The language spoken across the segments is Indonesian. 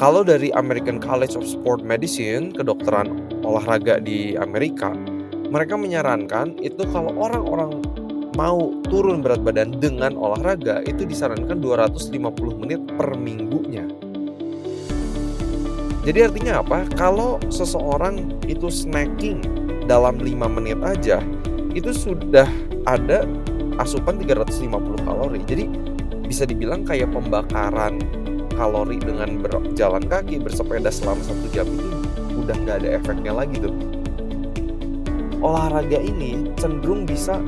Kalau dari American College of Sport Medicine, kedokteran olahraga di Amerika, mereka menyarankan itu kalau orang-orang mau turun berat badan dengan olahraga itu disarankan 250 menit per minggunya. Jadi artinya apa? Kalau seseorang itu snacking dalam 5 menit aja, itu sudah ada asupan 350 kalori. Jadi bisa dibilang kayak pembakaran kalori dengan berjalan kaki, bersepeda selama satu jam itu udah nggak ada efeknya lagi tuh. Olahraga ini cenderung bisa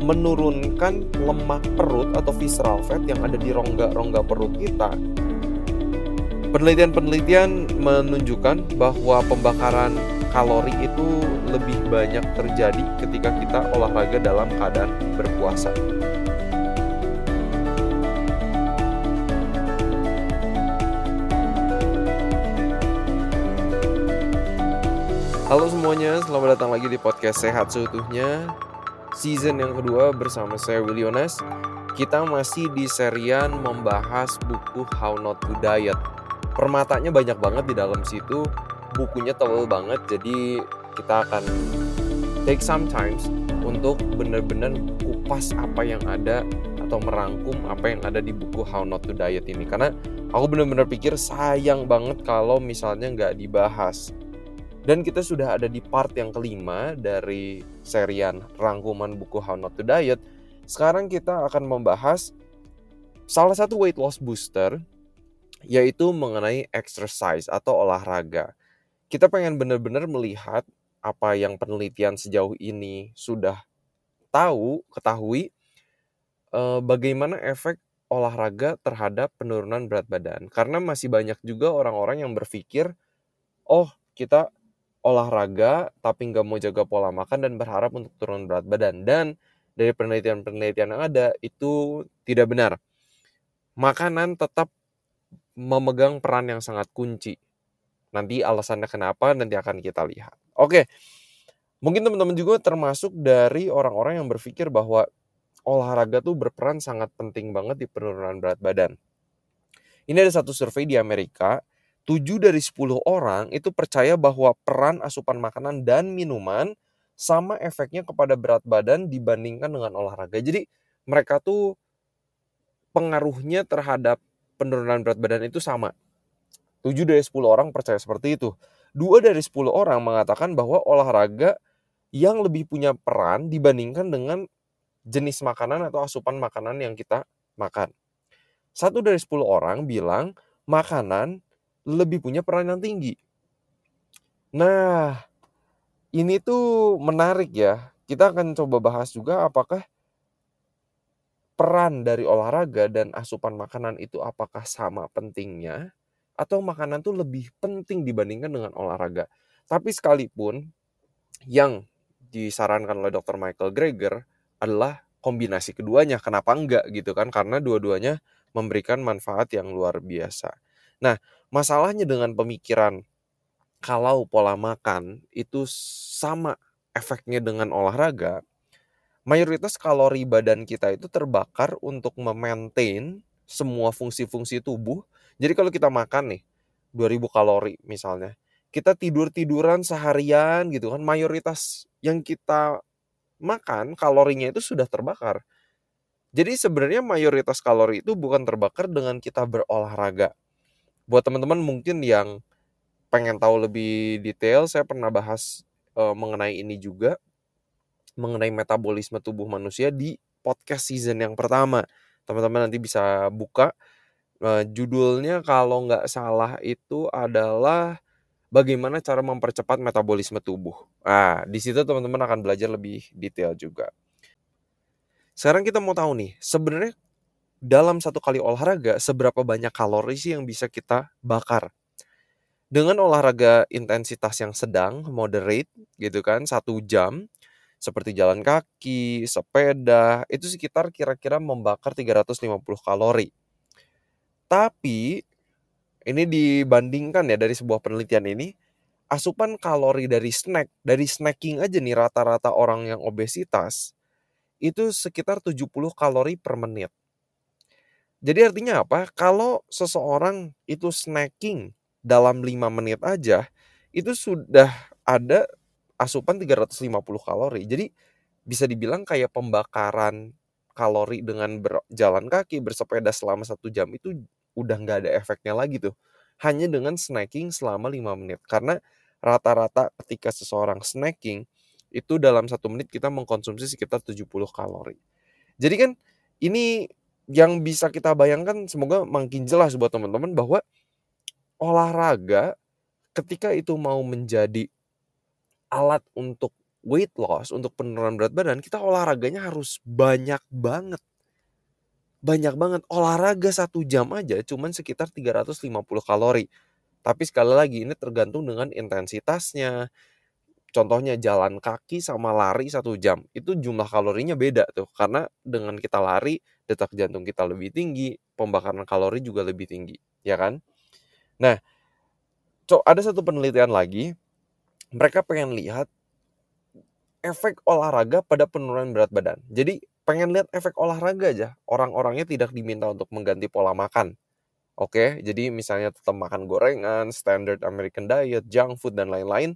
menurunkan lemak perut atau visceral fat yang ada di rongga-rongga perut kita Penelitian-penelitian menunjukkan bahwa pembakaran kalori itu lebih banyak terjadi ketika kita olahraga dalam keadaan berpuasa. Halo semuanya, selamat datang lagi di podcast Sehat Seutuhnya. Season yang kedua bersama saya Williones Kita masih di serian membahas buku How Not to Diet. Permatanya banyak banget di dalam situ. Bukunya tebal banget jadi kita akan take some times untuk benar-benar kupas apa yang ada atau merangkum apa yang ada di buku How Not to Diet ini. Karena aku benar-benar pikir sayang banget kalau misalnya nggak dibahas dan kita sudah ada di part yang kelima dari serian rangkuman buku How Not to Diet sekarang kita akan membahas salah satu weight loss booster yaitu mengenai exercise atau olahraga. Kita pengen benar-benar melihat apa yang penelitian sejauh ini sudah tahu, ketahui, eh, bagaimana efek olahraga terhadap penurunan berat badan. Karena masih banyak juga orang-orang yang berpikir, oh kita olahraga tapi nggak mau jaga pola makan dan berharap untuk turun berat badan. Dan dari penelitian-penelitian yang ada itu tidak benar. Makanan tetap memegang peran yang sangat kunci. Nanti alasannya kenapa nanti akan kita lihat. Oke. Mungkin teman-teman juga termasuk dari orang-orang yang berpikir bahwa olahraga tuh berperan sangat penting banget di penurunan berat badan. Ini ada satu survei di Amerika, 7 dari 10 orang itu percaya bahwa peran asupan makanan dan minuman sama efeknya kepada berat badan dibandingkan dengan olahraga. Jadi mereka tuh pengaruhnya terhadap penurunan berat badan itu sama. 7 dari 10 orang percaya seperti itu. Dua dari 10 orang mengatakan bahwa olahraga yang lebih punya peran dibandingkan dengan jenis makanan atau asupan makanan yang kita makan. Satu dari 10 orang bilang makanan lebih punya peran yang tinggi. Nah, ini tuh menarik ya. Kita akan coba bahas juga apakah peran dari olahraga dan asupan makanan itu apakah sama pentingnya atau makanan tuh lebih penting dibandingkan dengan olahraga. Tapi sekalipun yang disarankan oleh Dr. Michael Greger adalah kombinasi keduanya. Kenapa enggak gitu kan? Karena dua-duanya memberikan manfaat yang luar biasa. Nah, masalahnya dengan pemikiran kalau pola makan itu sama efeknya dengan olahraga, mayoritas kalori badan kita itu terbakar untuk memaintain semua fungsi-fungsi tubuh. Jadi kalau kita makan nih 2000 kalori misalnya, kita tidur-tiduran seharian gitu kan, mayoritas yang kita makan kalorinya itu sudah terbakar. Jadi sebenarnya mayoritas kalori itu bukan terbakar dengan kita berolahraga. Buat teman-teman mungkin yang pengen tahu lebih detail, saya pernah bahas e, mengenai ini juga mengenai metabolisme tubuh manusia di podcast season yang pertama. Teman-teman nanti bisa buka. Uh, judulnya kalau nggak salah itu adalah bagaimana cara mempercepat metabolisme tubuh. Nah, di situ teman-teman akan belajar lebih detail juga. Sekarang kita mau tahu nih, sebenarnya dalam satu kali olahraga seberapa banyak kalori sih yang bisa kita bakar? Dengan olahraga intensitas yang sedang, moderate gitu kan, satu jam, seperti jalan kaki, sepeda, itu sekitar kira-kira membakar 350 kalori. Tapi ini dibandingkan ya dari sebuah penelitian ini, asupan kalori dari snack, dari snacking aja nih rata-rata orang yang obesitas itu sekitar 70 kalori per menit. Jadi artinya apa? Kalau seseorang itu snacking dalam 5 menit aja itu sudah ada asupan 350 kalori. Jadi bisa dibilang kayak pembakaran kalori dengan berjalan kaki, bersepeda selama satu jam itu udah nggak ada efeknya lagi tuh. Hanya dengan snacking selama 5 menit. Karena rata-rata ketika seseorang snacking itu dalam satu menit kita mengkonsumsi sekitar 70 kalori. Jadi kan ini yang bisa kita bayangkan semoga makin jelas buat teman-teman bahwa olahraga ketika itu mau menjadi alat untuk weight loss, untuk penurunan berat badan, kita olahraganya harus banyak banget. Banyak banget. Olahraga satu jam aja cuman sekitar 350 kalori. Tapi sekali lagi ini tergantung dengan intensitasnya. Contohnya jalan kaki sama lari satu jam. Itu jumlah kalorinya beda tuh. Karena dengan kita lari, detak jantung kita lebih tinggi, pembakaran kalori juga lebih tinggi. Ya kan? Nah, ada satu penelitian lagi, mereka pengen lihat efek olahraga pada penurunan berat badan. Jadi pengen lihat efek olahraga aja. Orang-orangnya tidak diminta untuk mengganti pola makan. Oke, jadi misalnya tetap makan gorengan, standard American diet, junk food, dan lain-lain.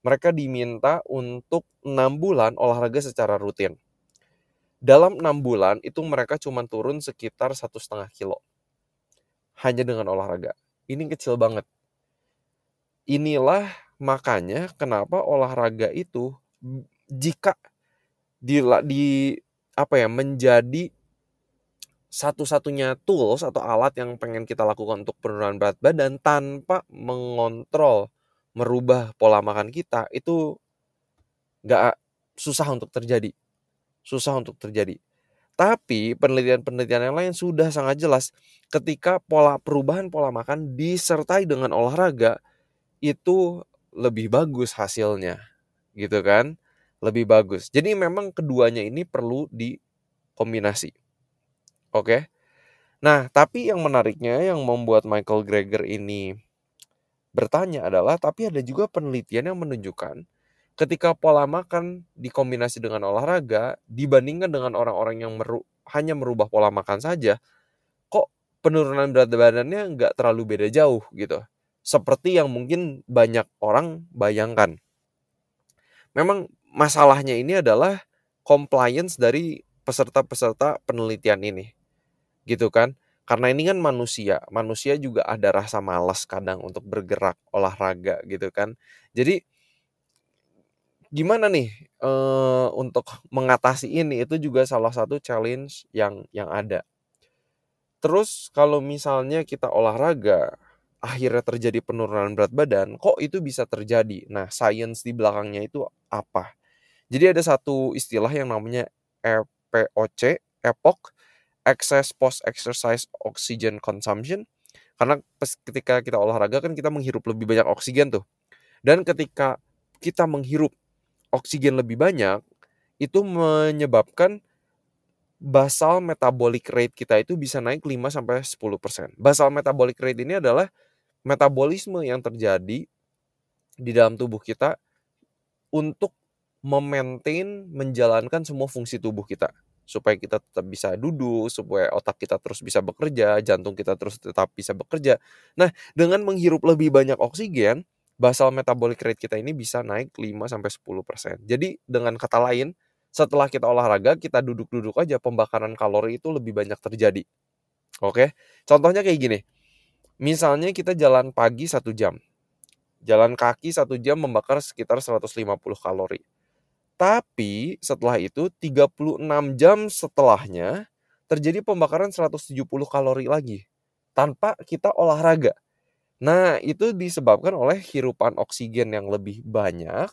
Mereka diminta untuk 6 bulan olahraga secara rutin. Dalam 6 bulan itu mereka cuma turun sekitar satu setengah kilo. Hanya dengan olahraga. Ini kecil banget inilah makanya kenapa olahraga itu jika di, di apa ya menjadi satu-satunya tools atau alat yang pengen kita lakukan untuk penurunan berat badan tanpa mengontrol merubah pola makan kita itu nggak susah untuk terjadi. Susah untuk terjadi. Tapi penelitian-penelitian yang lain sudah sangat jelas ketika pola perubahan pola makan disertai dengan olahraga itu lebih bagus hasilnya gitu kan? Lebih bagus. Jadi memang keduanya ini perlu dikombinasi. Oke? Nah tapi yang menariknya yang membuat Michael Greger ini bertanya adalah tapi ada juga penelitian yang menunjukkan ketika pola makan dikombinasi dengan olahraga dibandingkan dengan orang-orang yang meru hanya merubah pola makan saja kok penurunan berat badannya nggak terlalu beda jauh gitu seperti yang mungkin banyak orang bayangkan. Memang masalahnya ini adalah compliance dari peserta-peserta penelitian ini. Gitu kan? Karena ini kan manusia, manusia juga ada rasa malas kadang untuk bergerak olahraga gitu kan. Jadi gimana nih e, untuk mengatasi ini itu juga salah satu challenge yang yang ada. Terus kalau misalnya kita olahraga, akhirnya terjadi penurunan berat badan, kok itu bisa terjadi? Nah, sains di belakangnya itu apa? Jadi ada satu istilah yang namanya EPOC, EPOC, Excess Post Exercise Oxygen Consumption. Karena ketika kita olahraga kan kita menghirup lebih banyak oksigen tuh. Dan ketika kita menghirup oksigen lebih banyak, itu menyebabkan basal metabolic rate kita itu bisa naik 5 sampai 10%. Basal metabolic rate ini adalah metabolisme yang terjadi di dalam tubuh kita untuk memaintain menjalankan semua fungsi tubuh kita supaya kita tetap bisa duduk, supaya otak kita terus bisa bekerja, jantung kita terus tetap bisa bekerja. Nah, dengan menghirup lebih banyak oksigen, basal metabolic rate kita ini bisa naik 5 sampai 10%. Jadi dengan kata lain, setelah kita olahraga, kita duduk-duduk aja pembakaran kalori itu lebih banyak terjadi. Oke. Contohnya kayak gini Misalnya kita jalan pagi satu jam. Jalan kaki satu jam membakar sekitar 150 kalori. Tapi setelah itu 36 jam setelahnya terjadi pembakaran 170 kalori lagi tanpa kita olahraga. Nah, itu disebabkan oleh hirupan oksigen yang lebih banyak,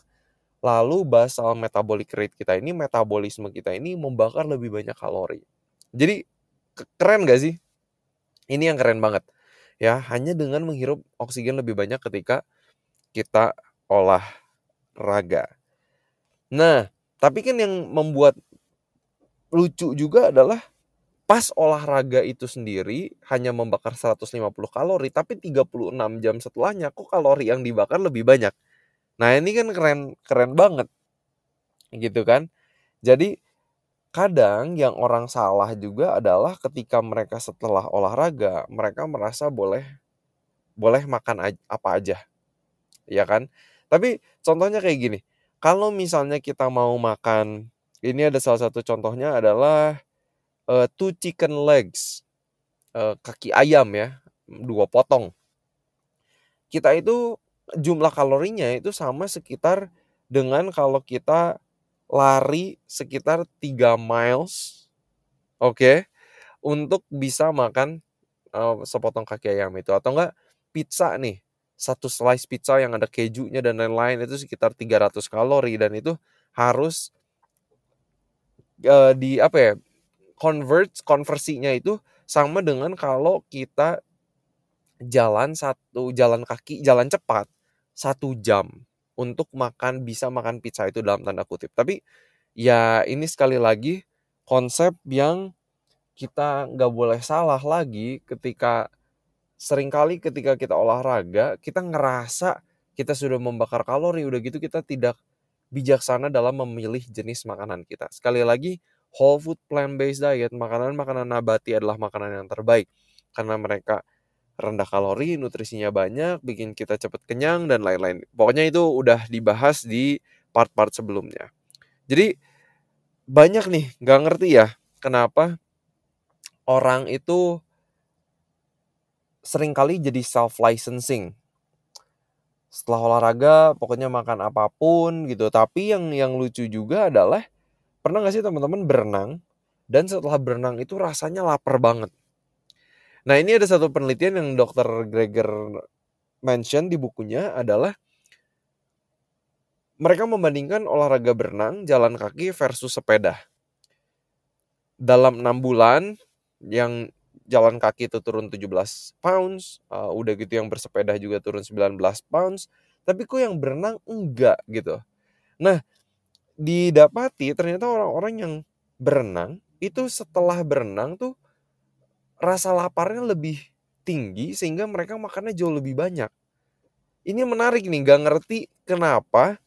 lalu basal metabolic rate kita ini, metabolisme kita ini membakar lebih banyak kalori. Jadi keren gak sih? Ini yang keren banget ya hanya dengan menghirup oksigen lebih banyak ketika kita olahraga. Nah, tapi kan yang membuat lucu juga adalah pas olahraga itu sendiri hanya membakar 150 kalori tapi 36 jam setelahnya kok kalori yang dibakar lebih banyak. Nah, ini kan keren keren banget. Gitu kan? Jadi Kadang yang orang salah juga adalah ketika mereka setelah olahraga, mereka merasa boleh boleh makan apa aja. Ya kan? Tapi contohnya kayak gini. Kalau misalnya kita mau makan ini ada salah satu contohnya adalah uh, two chicken legs. Uh, kaki ayam ya, dua potong. Kita itu jumlah kalorinya itu sama sekitar dengan kalau kita lari sekitar 3 miles. Oke. Okay, untuk bisa makan uh, sepotong kaki ayam itu atau enggak pizza nih satu slice pizza yang ada kejunya dan lain-lain itu sekitar 300 kalori dan itu harus uh, di apa ya convert konversinya itu sama dengan kalau kita jalan satu jalan kaki jalan cepat satu jam untuk makan bisa makan pizza itu dalam tanda kutip. Tapi ya ini sekali lagi konsep yang kita nggak boleh salah lagi ketika sering kali ketika kita olahraga, kita ngerasa kita sudah membakar kalori, udah gitu kita tidak bijaksana dalam memilih jenis makanan kita. Sekali lagi, whole food plant-based diet, makanan-makanan nabati adalah makanan yang terbaik. Karena mereka rendah kalori, nutrisinya banyak, bikin kita cepat kenyang, dan lain-lain. Pokoknya itu udah dibahas di part-part sebelumnya. Jadi, banyak nih, nggak ngerti ya, kenapa orang itu sering kali jadi self licensing. Setelah olahraga pokoknya makan apa pun gitu. Tapi yang yang lucu juga adalah pernah gak sih teman-teman berenang dan setelah berenang itu rasanya lapar banget. Nah ini ada satu penelitian yang dokter Greger mention di bukunya adalah mereka membandingkan olahraga berenang, jalan kaki versus sepeda. Dalam enam bulan yang jalan kaki itu turun 17 pounds, uh, udah gitu yang bersepeda juga turun 19 pounds, tapi kok yang berenang enggak gitu. Nah, didapati ternyata orang-orang yang berenang itu setelah berenang tuh rasa laparnya lebih tinggi sehingga mereka makannya jauh lebih banyak. Ini menarik nih, gak ngerti kenapa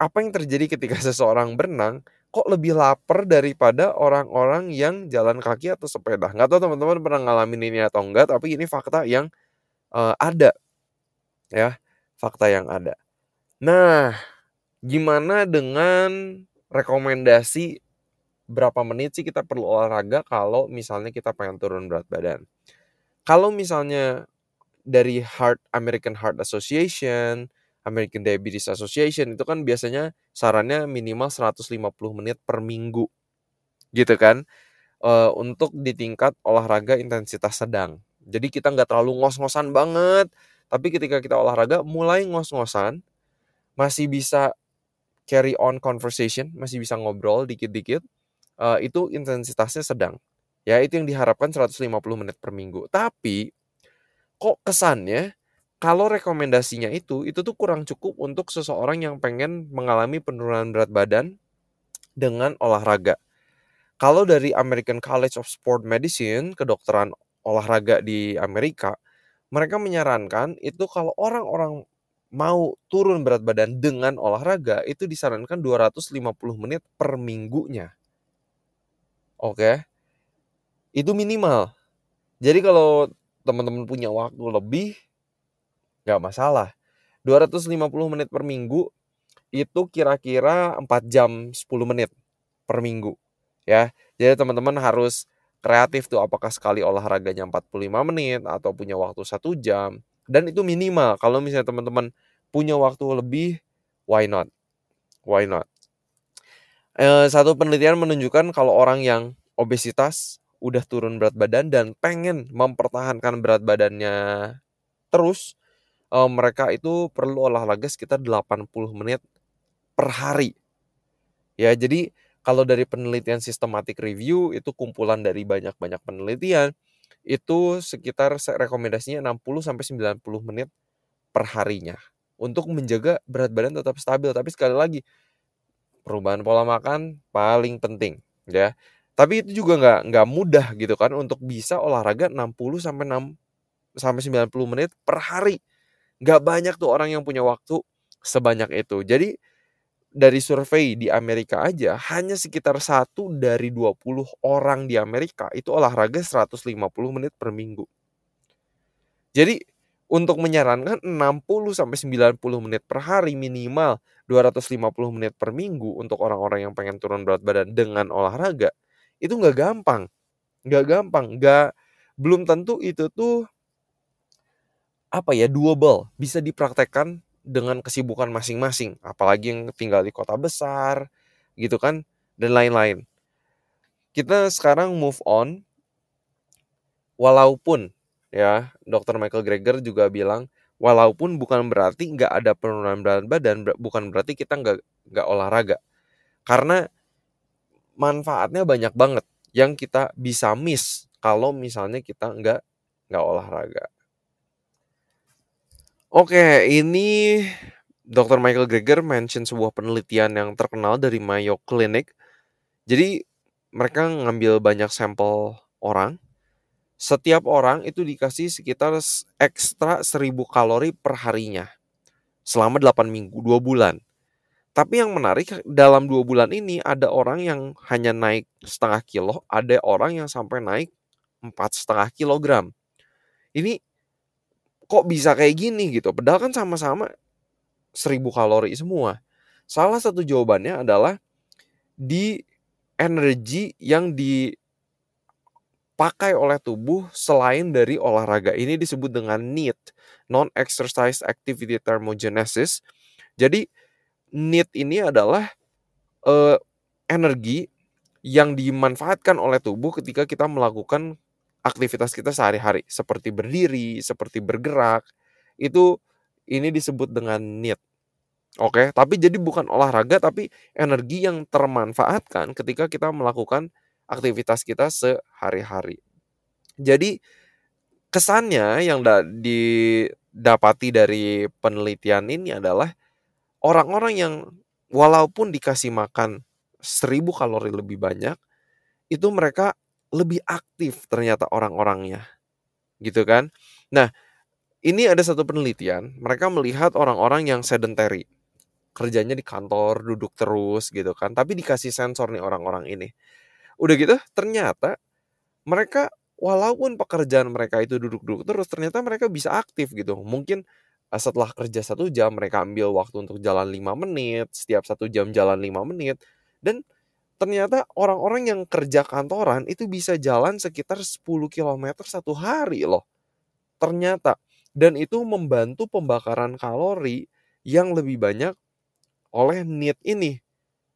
apa yang terjadi ketika seseorang berenang kok lebih lapar daripada orang-orang yang jalan kaki atau sepeda. Nggak tahu teman-teman pernah ngalamin ini atau enggak, tapi ini fakta yang uh, ada. Ya, fakta yang ada. Nah, gimana dengan rekomendasi berapa menit sih kita perlu olahraga kalau misalnya kita pengen turun berat badan? Kalau misalnya dari Heart American Heart Association, American Diabetes Association itu kan biasanya sarannya minimal 150 menit per minggu. Gitu kan? Uh, untuk di tingkat olahraga intensitas sedang. Jadi kita nggak terlalu ngos-ngosan banget tapi ketika kita olahraga mulai ngos-ngosan masih bisa carry on conversation masih bisa ngobrol dikit-dikit uh, itu intensitasnya sedang. Ya itu yang diharapkan 150 menit per minggu. Tapi kok kesannya kalau rekomendasinya itu, itu tuh kurang cukup untuk seseorang yang pengen mengalami penurunan berat badan dengan olahraga. Kalau dari American College of Sport Medicine, kedokteran olahraga di Amerika, mereka menyarankan itu kalau orang-orang mau turun berat badan dengan olahraga itu disarankan 250 menit per minggunya. Oke. Itu minimal. Jadi kalau teman-teman punya waktu lebih nggak masalah. 250 menit per minggu itu kira-kira 4 jam 10 menit per minggu ya. Jadi teman-teman harus kreatif tuh apakah sekali olahraganya 45 menit atau punya waktu satu jam dan itu minimal kalau misalnya teman-teman punya waktu lebih why not why not eh, satu penelitian menunjukkan kalau orang yang obesitas udah turun berat badan dan pengen mempertahankan berat badannya terus uh, mereka itu perlu olahraga sekitar 80 menit per hari. Ya, jadi kalau dari penelitian sistematik review itu kumpulan dari banyak-banyak penelitian itu sekitar rekomendasinya 60 sampai 90 menit per harinya untuk menjaga berat badan tetap stabil. Tapi sekali lagi perubahan pola makan paling penting ya. Tapi itu juga nggak nggak mudah gitu kan untuk bisa olahraga 60 sampai 6 sampai 90 menit per hari. Gak banyak tuh orang yang punya waktu sebanyak itu. Jadi dari survei di Amerika aja hanya sekitar satu dari 20 orang di Amerika itu olahraga 150 menit per minggu. Jadi untuk menyarankan 60 sampai 90 menit per hari minimal 250 menit per minggu untuk orang-orang yang pengen turun berat badan dengan olahraga itu nggak gampang nggak gampang nggak belum tentu itu tuh apa ya doable bisa dipraktekkan dengan kesibukan masing-masing. Apalagi yang tinggal di kota besar gitu kan dan lain-lain. Kita sekarang move on. Walaupun ya dokter Michael Greger juga bilang walaupun bukan berarti nggak ada penurunan berat badan bukan berarti kita nggak nggak olahraga. Karena manfaatnya banyak banget yang kita bisa miss kalau misalnya kita nggak nggak olahraga Oke, ini Dr. Michael Greger mention sebuah penelitian yang terkenal dari Mayo Clinic. Jadi mereka ngambil banyak sampel orang. Setiap orang itu dikasih sekitar ekstra 1000 kalori per harinya. Selama 8 minggu, 2 bulan. Tapi yang menarik dalam 2 bulan ini ada orang yang hanya naik setengah kilo, ada orang yang sampai naik empat setengah kilogram. Ini kok bisa kayak gini gitu? Padahal kan sama-sama seribu kalori semua. Salah satu jawabannya adalah di energi yang dipakai oleh tubuh selain dari olahraga. Ini disebut dengan NEAT non exercise activity thermogenesis. Jadi NEAT ini adalah uh, energi yang dimanfaatkan oleh tubuh ketika kita melakukan aktivitas kita sehari-hari seperti berdiri, seperti bergerak, itu ini disebut dengan need. Oke, tapi jadi bukan olahraga tapi energi yang termanfaatkan ketika kita melakukan aktivitas kita sehari-hari. Jadi kesannya yang didapati dari penelitian ini adalah orang-orang yang walaupun dikasih makan 1000 kalori lebih banyak itu mereka lebih aktif ternyata orang-orangnya. Gitu kan? Nah, ini ada satu penelitian, mereka melihat orang-orang yang sedentary. Kerjanya di kantor, duduk terus gitu kan, tapi dikasih sensor nih orang-orang ini. Udah gitu, ternyata mereka walaupun pekerjaan mereka itu duduk-duduk terus, ternyata mereka bisa aktif gitu. Mungkin eh, setelah kerja satu jam, mereka ambil waktu untuk jalan lima menit, setiap satu jam jalan lima menit, dan ternyata orang-orang yang kerja kantoran itu bisa jalan sekitar 10 km satu hari loh. Ternyata. Dan itu membantu pembakaran kalori yang lebih banyak oleh NEAT ini.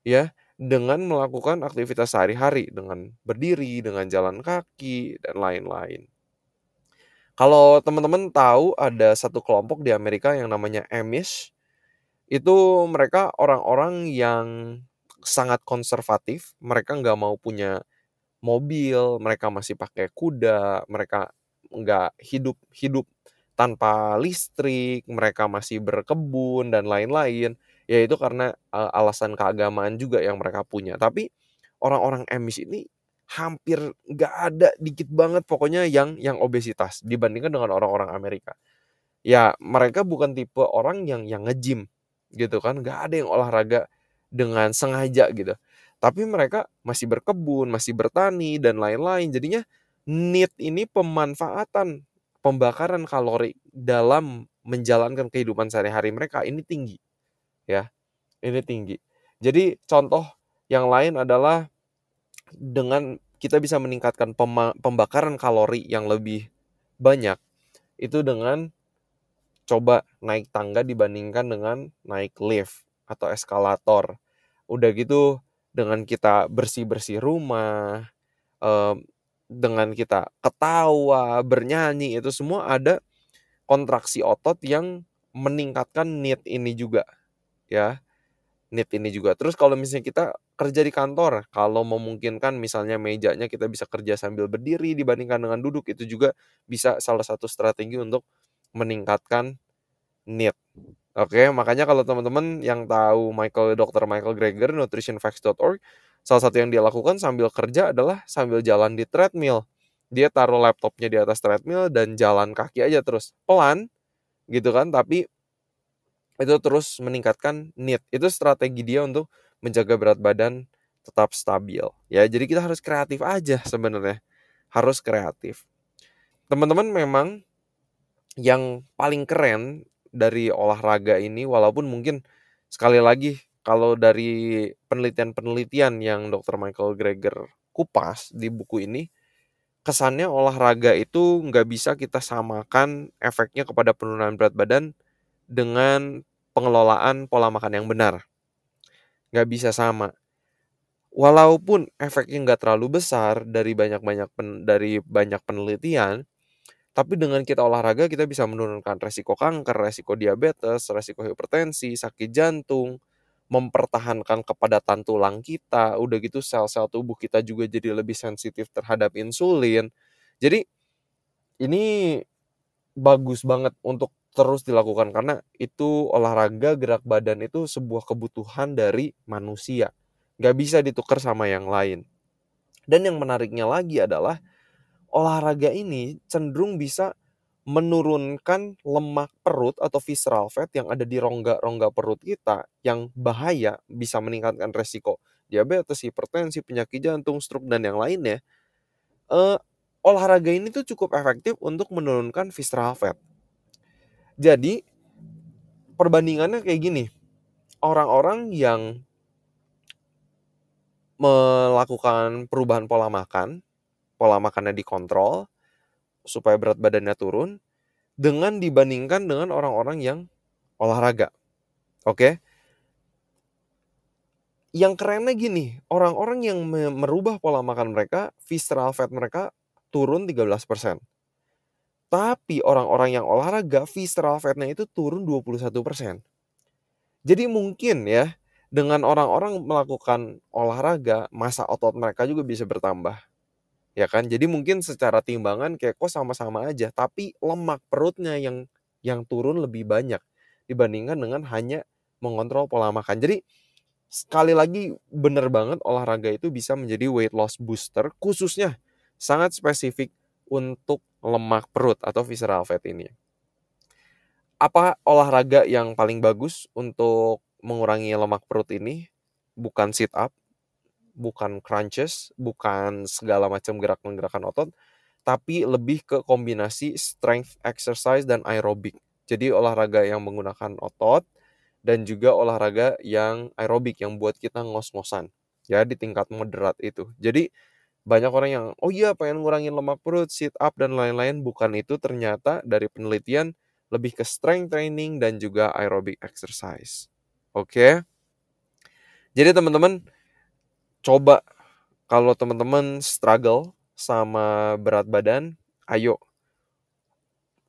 Ya, dengan melakukan aktivitas sehari-hari. Dengan berdiri, dengan jalan kaki, dan lain-lain. Kalau teman-teman tahu ada satu kelompok di Amerika yang namanya Amish. Itu mereka orang-orang yang sangat konservatif, mereka nggak mau punya mobil, mereka masih pakai kuda, mereka nggak hidup hidup tanpa listrik, mereka masih berkebun dan lain-lain. Ya itu karena alasan keagamaan juga yang mereka punya. Tapi orang-orang emis ini hampir nggak ada dikit banget pokoknya yang yang obesitas dibandingkan dengan orang-orang Amerika. Ya mereka bukan tipe orang yang yang ngejim gitu kan, nggak ada yang olahraga dengan sengaja gitu. Tapi mereka masih berkebun, masih bertani dan lain-lain. Jadinya need ini pemanfaatan pembakaran kalori dalam menjalankan kehidupan sehari-hari mereka ini tinggi. Ya. Ini tinggi. Jadi contoh yang lain adalah dengan kita bisa meningkatkan pembakaran kalori yang lebih banyak itu dengan coba naik tangga dibandingkan dengan naik lift atau eskalator udah gitu dengan kita bersih-bersih rumah, um, dengan kita ketawa, bernyanyi, itu semua ada kontraksi otot yang meningkatkan need ini juga, ya. Need ini juga. Terus kalau misalnya kita kerja di kantor, kalau memungkinkan misalnya mejanya kita bisa kerja sambil berdiri dibandingkan dengan duduk, itu juga bisa salah satu strategi untuk meningkatkan need. Oke, makanya kalau teman-teman yang tahu Michael Dr. Michael Greger nutritionfacts.org, salah satu yang dia lakukan sambil kerja adalah sambil jalan di treadmill. Dia taruh laptopnya di atas treadmill dan jalan kaki aja terus pelan gitu kan, tapi itu terus meningkatkan need. Itu strategi dia untuk menjaga berat badan tetap stabil. Ya, jadi kita harus kreatif aja sebenarnya. Harus kreatif. Teman-teman memang yang paling keren dari olahraga ini walaupun mungkin sekali lagi kalau dari penelitian-penelitian yang Dr. Michael Greger kupas di buku ini, kesannya olahraga itu nggak bisa kita samakan efeknya kepada penurunan berat badan dengan pengelolaan pola makan yang benar. Nggak bisa sama. Walaupun efeknya nggak terlalu besar dari banyak-banyak dari banyak penelitian, tapi dengan kita olahraga kita bisa menurunkan resiko kanker, resiko diabetes, resiko hipertensi, sakit jantung, mempertahankan kepadatan tulang kita, udah gitu sel-sel tubuh kita juga jadi lebih sensitif terhadap insulin. Jadi ini bagus banget untuk terus dilakukan karena itu olahraga gerak badan itu sebuah kebutuhan dari manusia. Gak bisa ditukar sama yang lain. Dan yang menariknya lagi adalah olahraga ini cenderung bisa menurunkan lemak perut atau visceral fat yang ada di rongga-rongga perut kita yang bahaya bisa meningkatkan resiko diabetes, hipertensi, penyakit jantung, stroke dan yang lainnya. Uh, olahraga ini tuh cukup efektif untuk menurunkan visceral fat. Jadi perbandingannya kayak gini. Orang-orang yang melakukan perubahan pola makan, pola makannya dikontrol, supaya berat badannya turun dengan dibandingkan dengan orang-orang yang olahraga. Oke. Yang kerennya gini, orang-orang yang merubah pola makan mereka, visceral fat mereka turun 13%. Tapi orang-orang yang olahraga, visceral fatnya itu turun 21%. Jadi mungkin ya, dengan orang-orang melakukan olahraga, masa otot mereka juga bisa bertambah ya kan? Jadi mungkin secara timbangan kayak kok sama-sama aja. Tapi lemak perutnya yang yang turun lebih banyak dibandingkan dengan hanya mengontrol pola makan. Jadi sekali lagi bener banget olahraga itu bisa menjadi weight loss booster khususnya sangat spesifik untuk lemak perut atau visceral fat ini. Apa olahraga yang paling bagus untuk mengurangi lemak perut ini? Bukan sit up bukan crunches, bukan segala macam gerakan-gerakan otot, tapi lebih ke kombinasi strength exercise dan aerobik. Jadi olahraga yang menggunakan otot dan juga olahraga yang aerobik yang buat kita ngos-ngosan ya di tingkat moderat itu. Jadi banyak orang yang oh iya pengen ngurangin lemak perut, sit up dan lain-lain bukan itu ternyata dari penelitian lebih ke strength training dan juga aerobic exercise. Oke. Okay? Jadi teman-teman coba kalau teman-teman struggle sama berat badan, ayo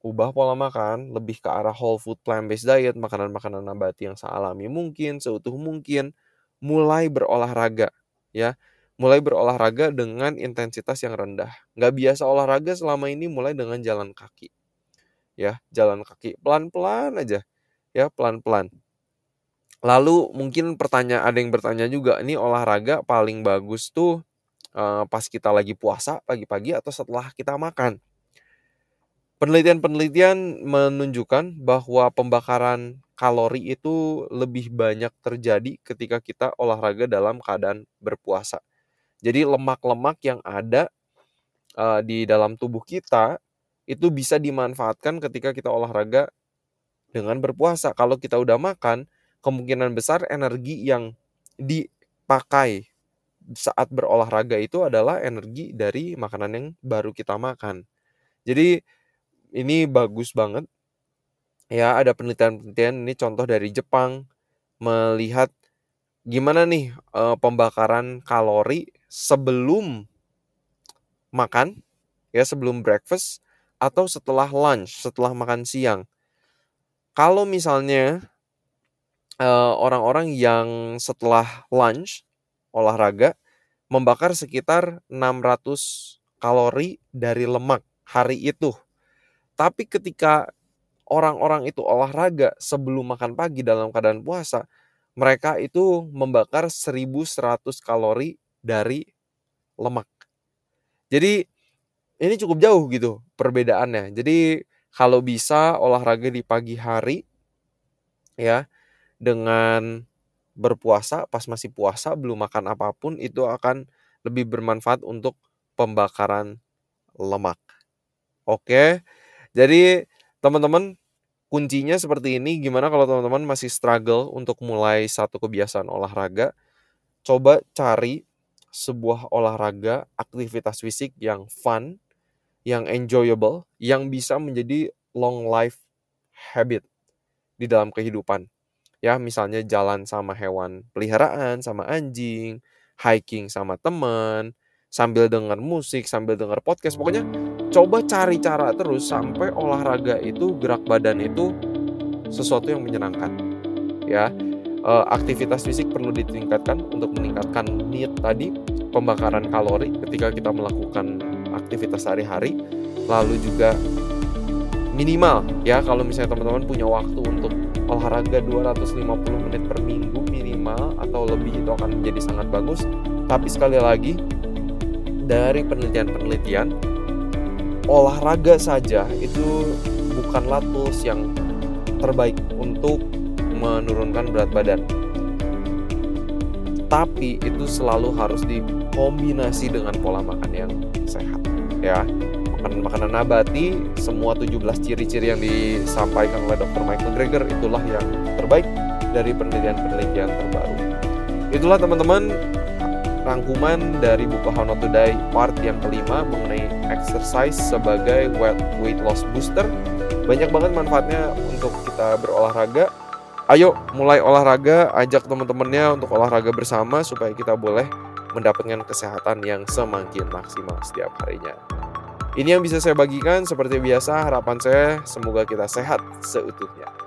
ubah pola makan lebih ke arah whole food plant based diet, makanan-makanan nabati yang sealami mungkin, seutuh mungkin, mulai berolahraga ya. Mulai berolahraga dengan intensitas yang rendah. Nggak biasa olahraga selama ini mulai dengan jalan kaki. Ya, jalan kaki pelan-pelan aja. Ya, pelan-pelan. Lalu mungkin pertanyaan ada yang bertanya juga, ini olahraga paling bagus tuh uh, pas kita lagi puasa pagi-pagi atau setelah kita makan. Penelitian-penelitian menunjukkan bahwa pembakaran kalori itu lebih banyak terjadi ketika kita olahraga dalam keadaan berpuasa. Jadi lemak-lemak yang ada uh, di dalam tubuh kita itu bisa dimanfaatkan ketika kita olahraga dengan berpuasa. Kalau kita udah makan, kemungkinan besar energi yang dipakai saat berolahraga itu adalah energi dari makanan yang baru kita makan. Jadi ini bagus banget. Ya, ada penelitian-penelitian ini contoh dari Jepang melihat gimana nih e, pembakaran kalori sebelum makan ya sebelum breakfast atau setelah lunch, setelah makan siang. Kalau misalnya orang-orang yang setelah lunch, olahraga, membakar sekitar 600 kalori dari lemak hari itu. Tapi ketika orang-orang itu olahraga sebelum makan pagi dalam keadaan puasa, mereka itu membakar 1100 kalori dari lemak. Jadi ini cukup jauh gitu perbedaannya. Jadi kalau bisa olahraga di pagi hari ya dengan berpuasa pas masih puasa belum makan apa pun itu akan lebih bermanfaat untuk pembakaran lemak. Oke. Jadi teman-teman kuncinya seperti ini gimana kalau teman-teman masih struggle untuk mulai satu kebiasaan olahraga coba cari sebuah olahraga aktivitas fisik yang fun yang enjoyable yang bisa menjadi long life habit di dalam kehidupan ya misalnya jalan sama hewan peliharaan sama anjing hiking sama teman sambil dengar musik, sambil dengar podcast. Pokoknya coba cari cara terus sampai olahraga itu gerak badan itu sesuatu yang menyenangkan. Ya, eh, aktivitas fisik perlu ditingkatkan untuk meningkatkan need tadi pembakaran kalori ketika kita melakukan aktivitas sehari-hari. Lalu juga minimal ya kalau misalnya teman-teman punya waktu untuk olahraga 250 menit per minggu minimal atau lebih itu akan menjadi sangat bagus. Tapi sekali lagi dari penelitian-penelitian olahraga saja itu bukanlah tools yang terbaik untuk menurunkan berat badan. Tapi itu selalu harus dikombinasi dengan pola makan yang sehat ya. Makanan makanan nabati, semua 17 ciri-ciri yang disampaikan oleh Dr. Michael Greger itulah yang terbaik dari penelitian-penelitian terbaru. Itulah teman-teman rangkuman dari buku How Not to Die part yang kelima mengenai exercise sebagai weight loss booster. Banyak banget manfaatnya untuk kita berolahraga. Ayo mulai olahraga, ajak teman-temannya untuk olahraga bersama supaya kita boleh mendapatkan kesehatan yang semakin maksimal setiap harinya. Ini yang bisa saya bagikan seperti biasa harapan saya semoga kita sehat seutuhnya.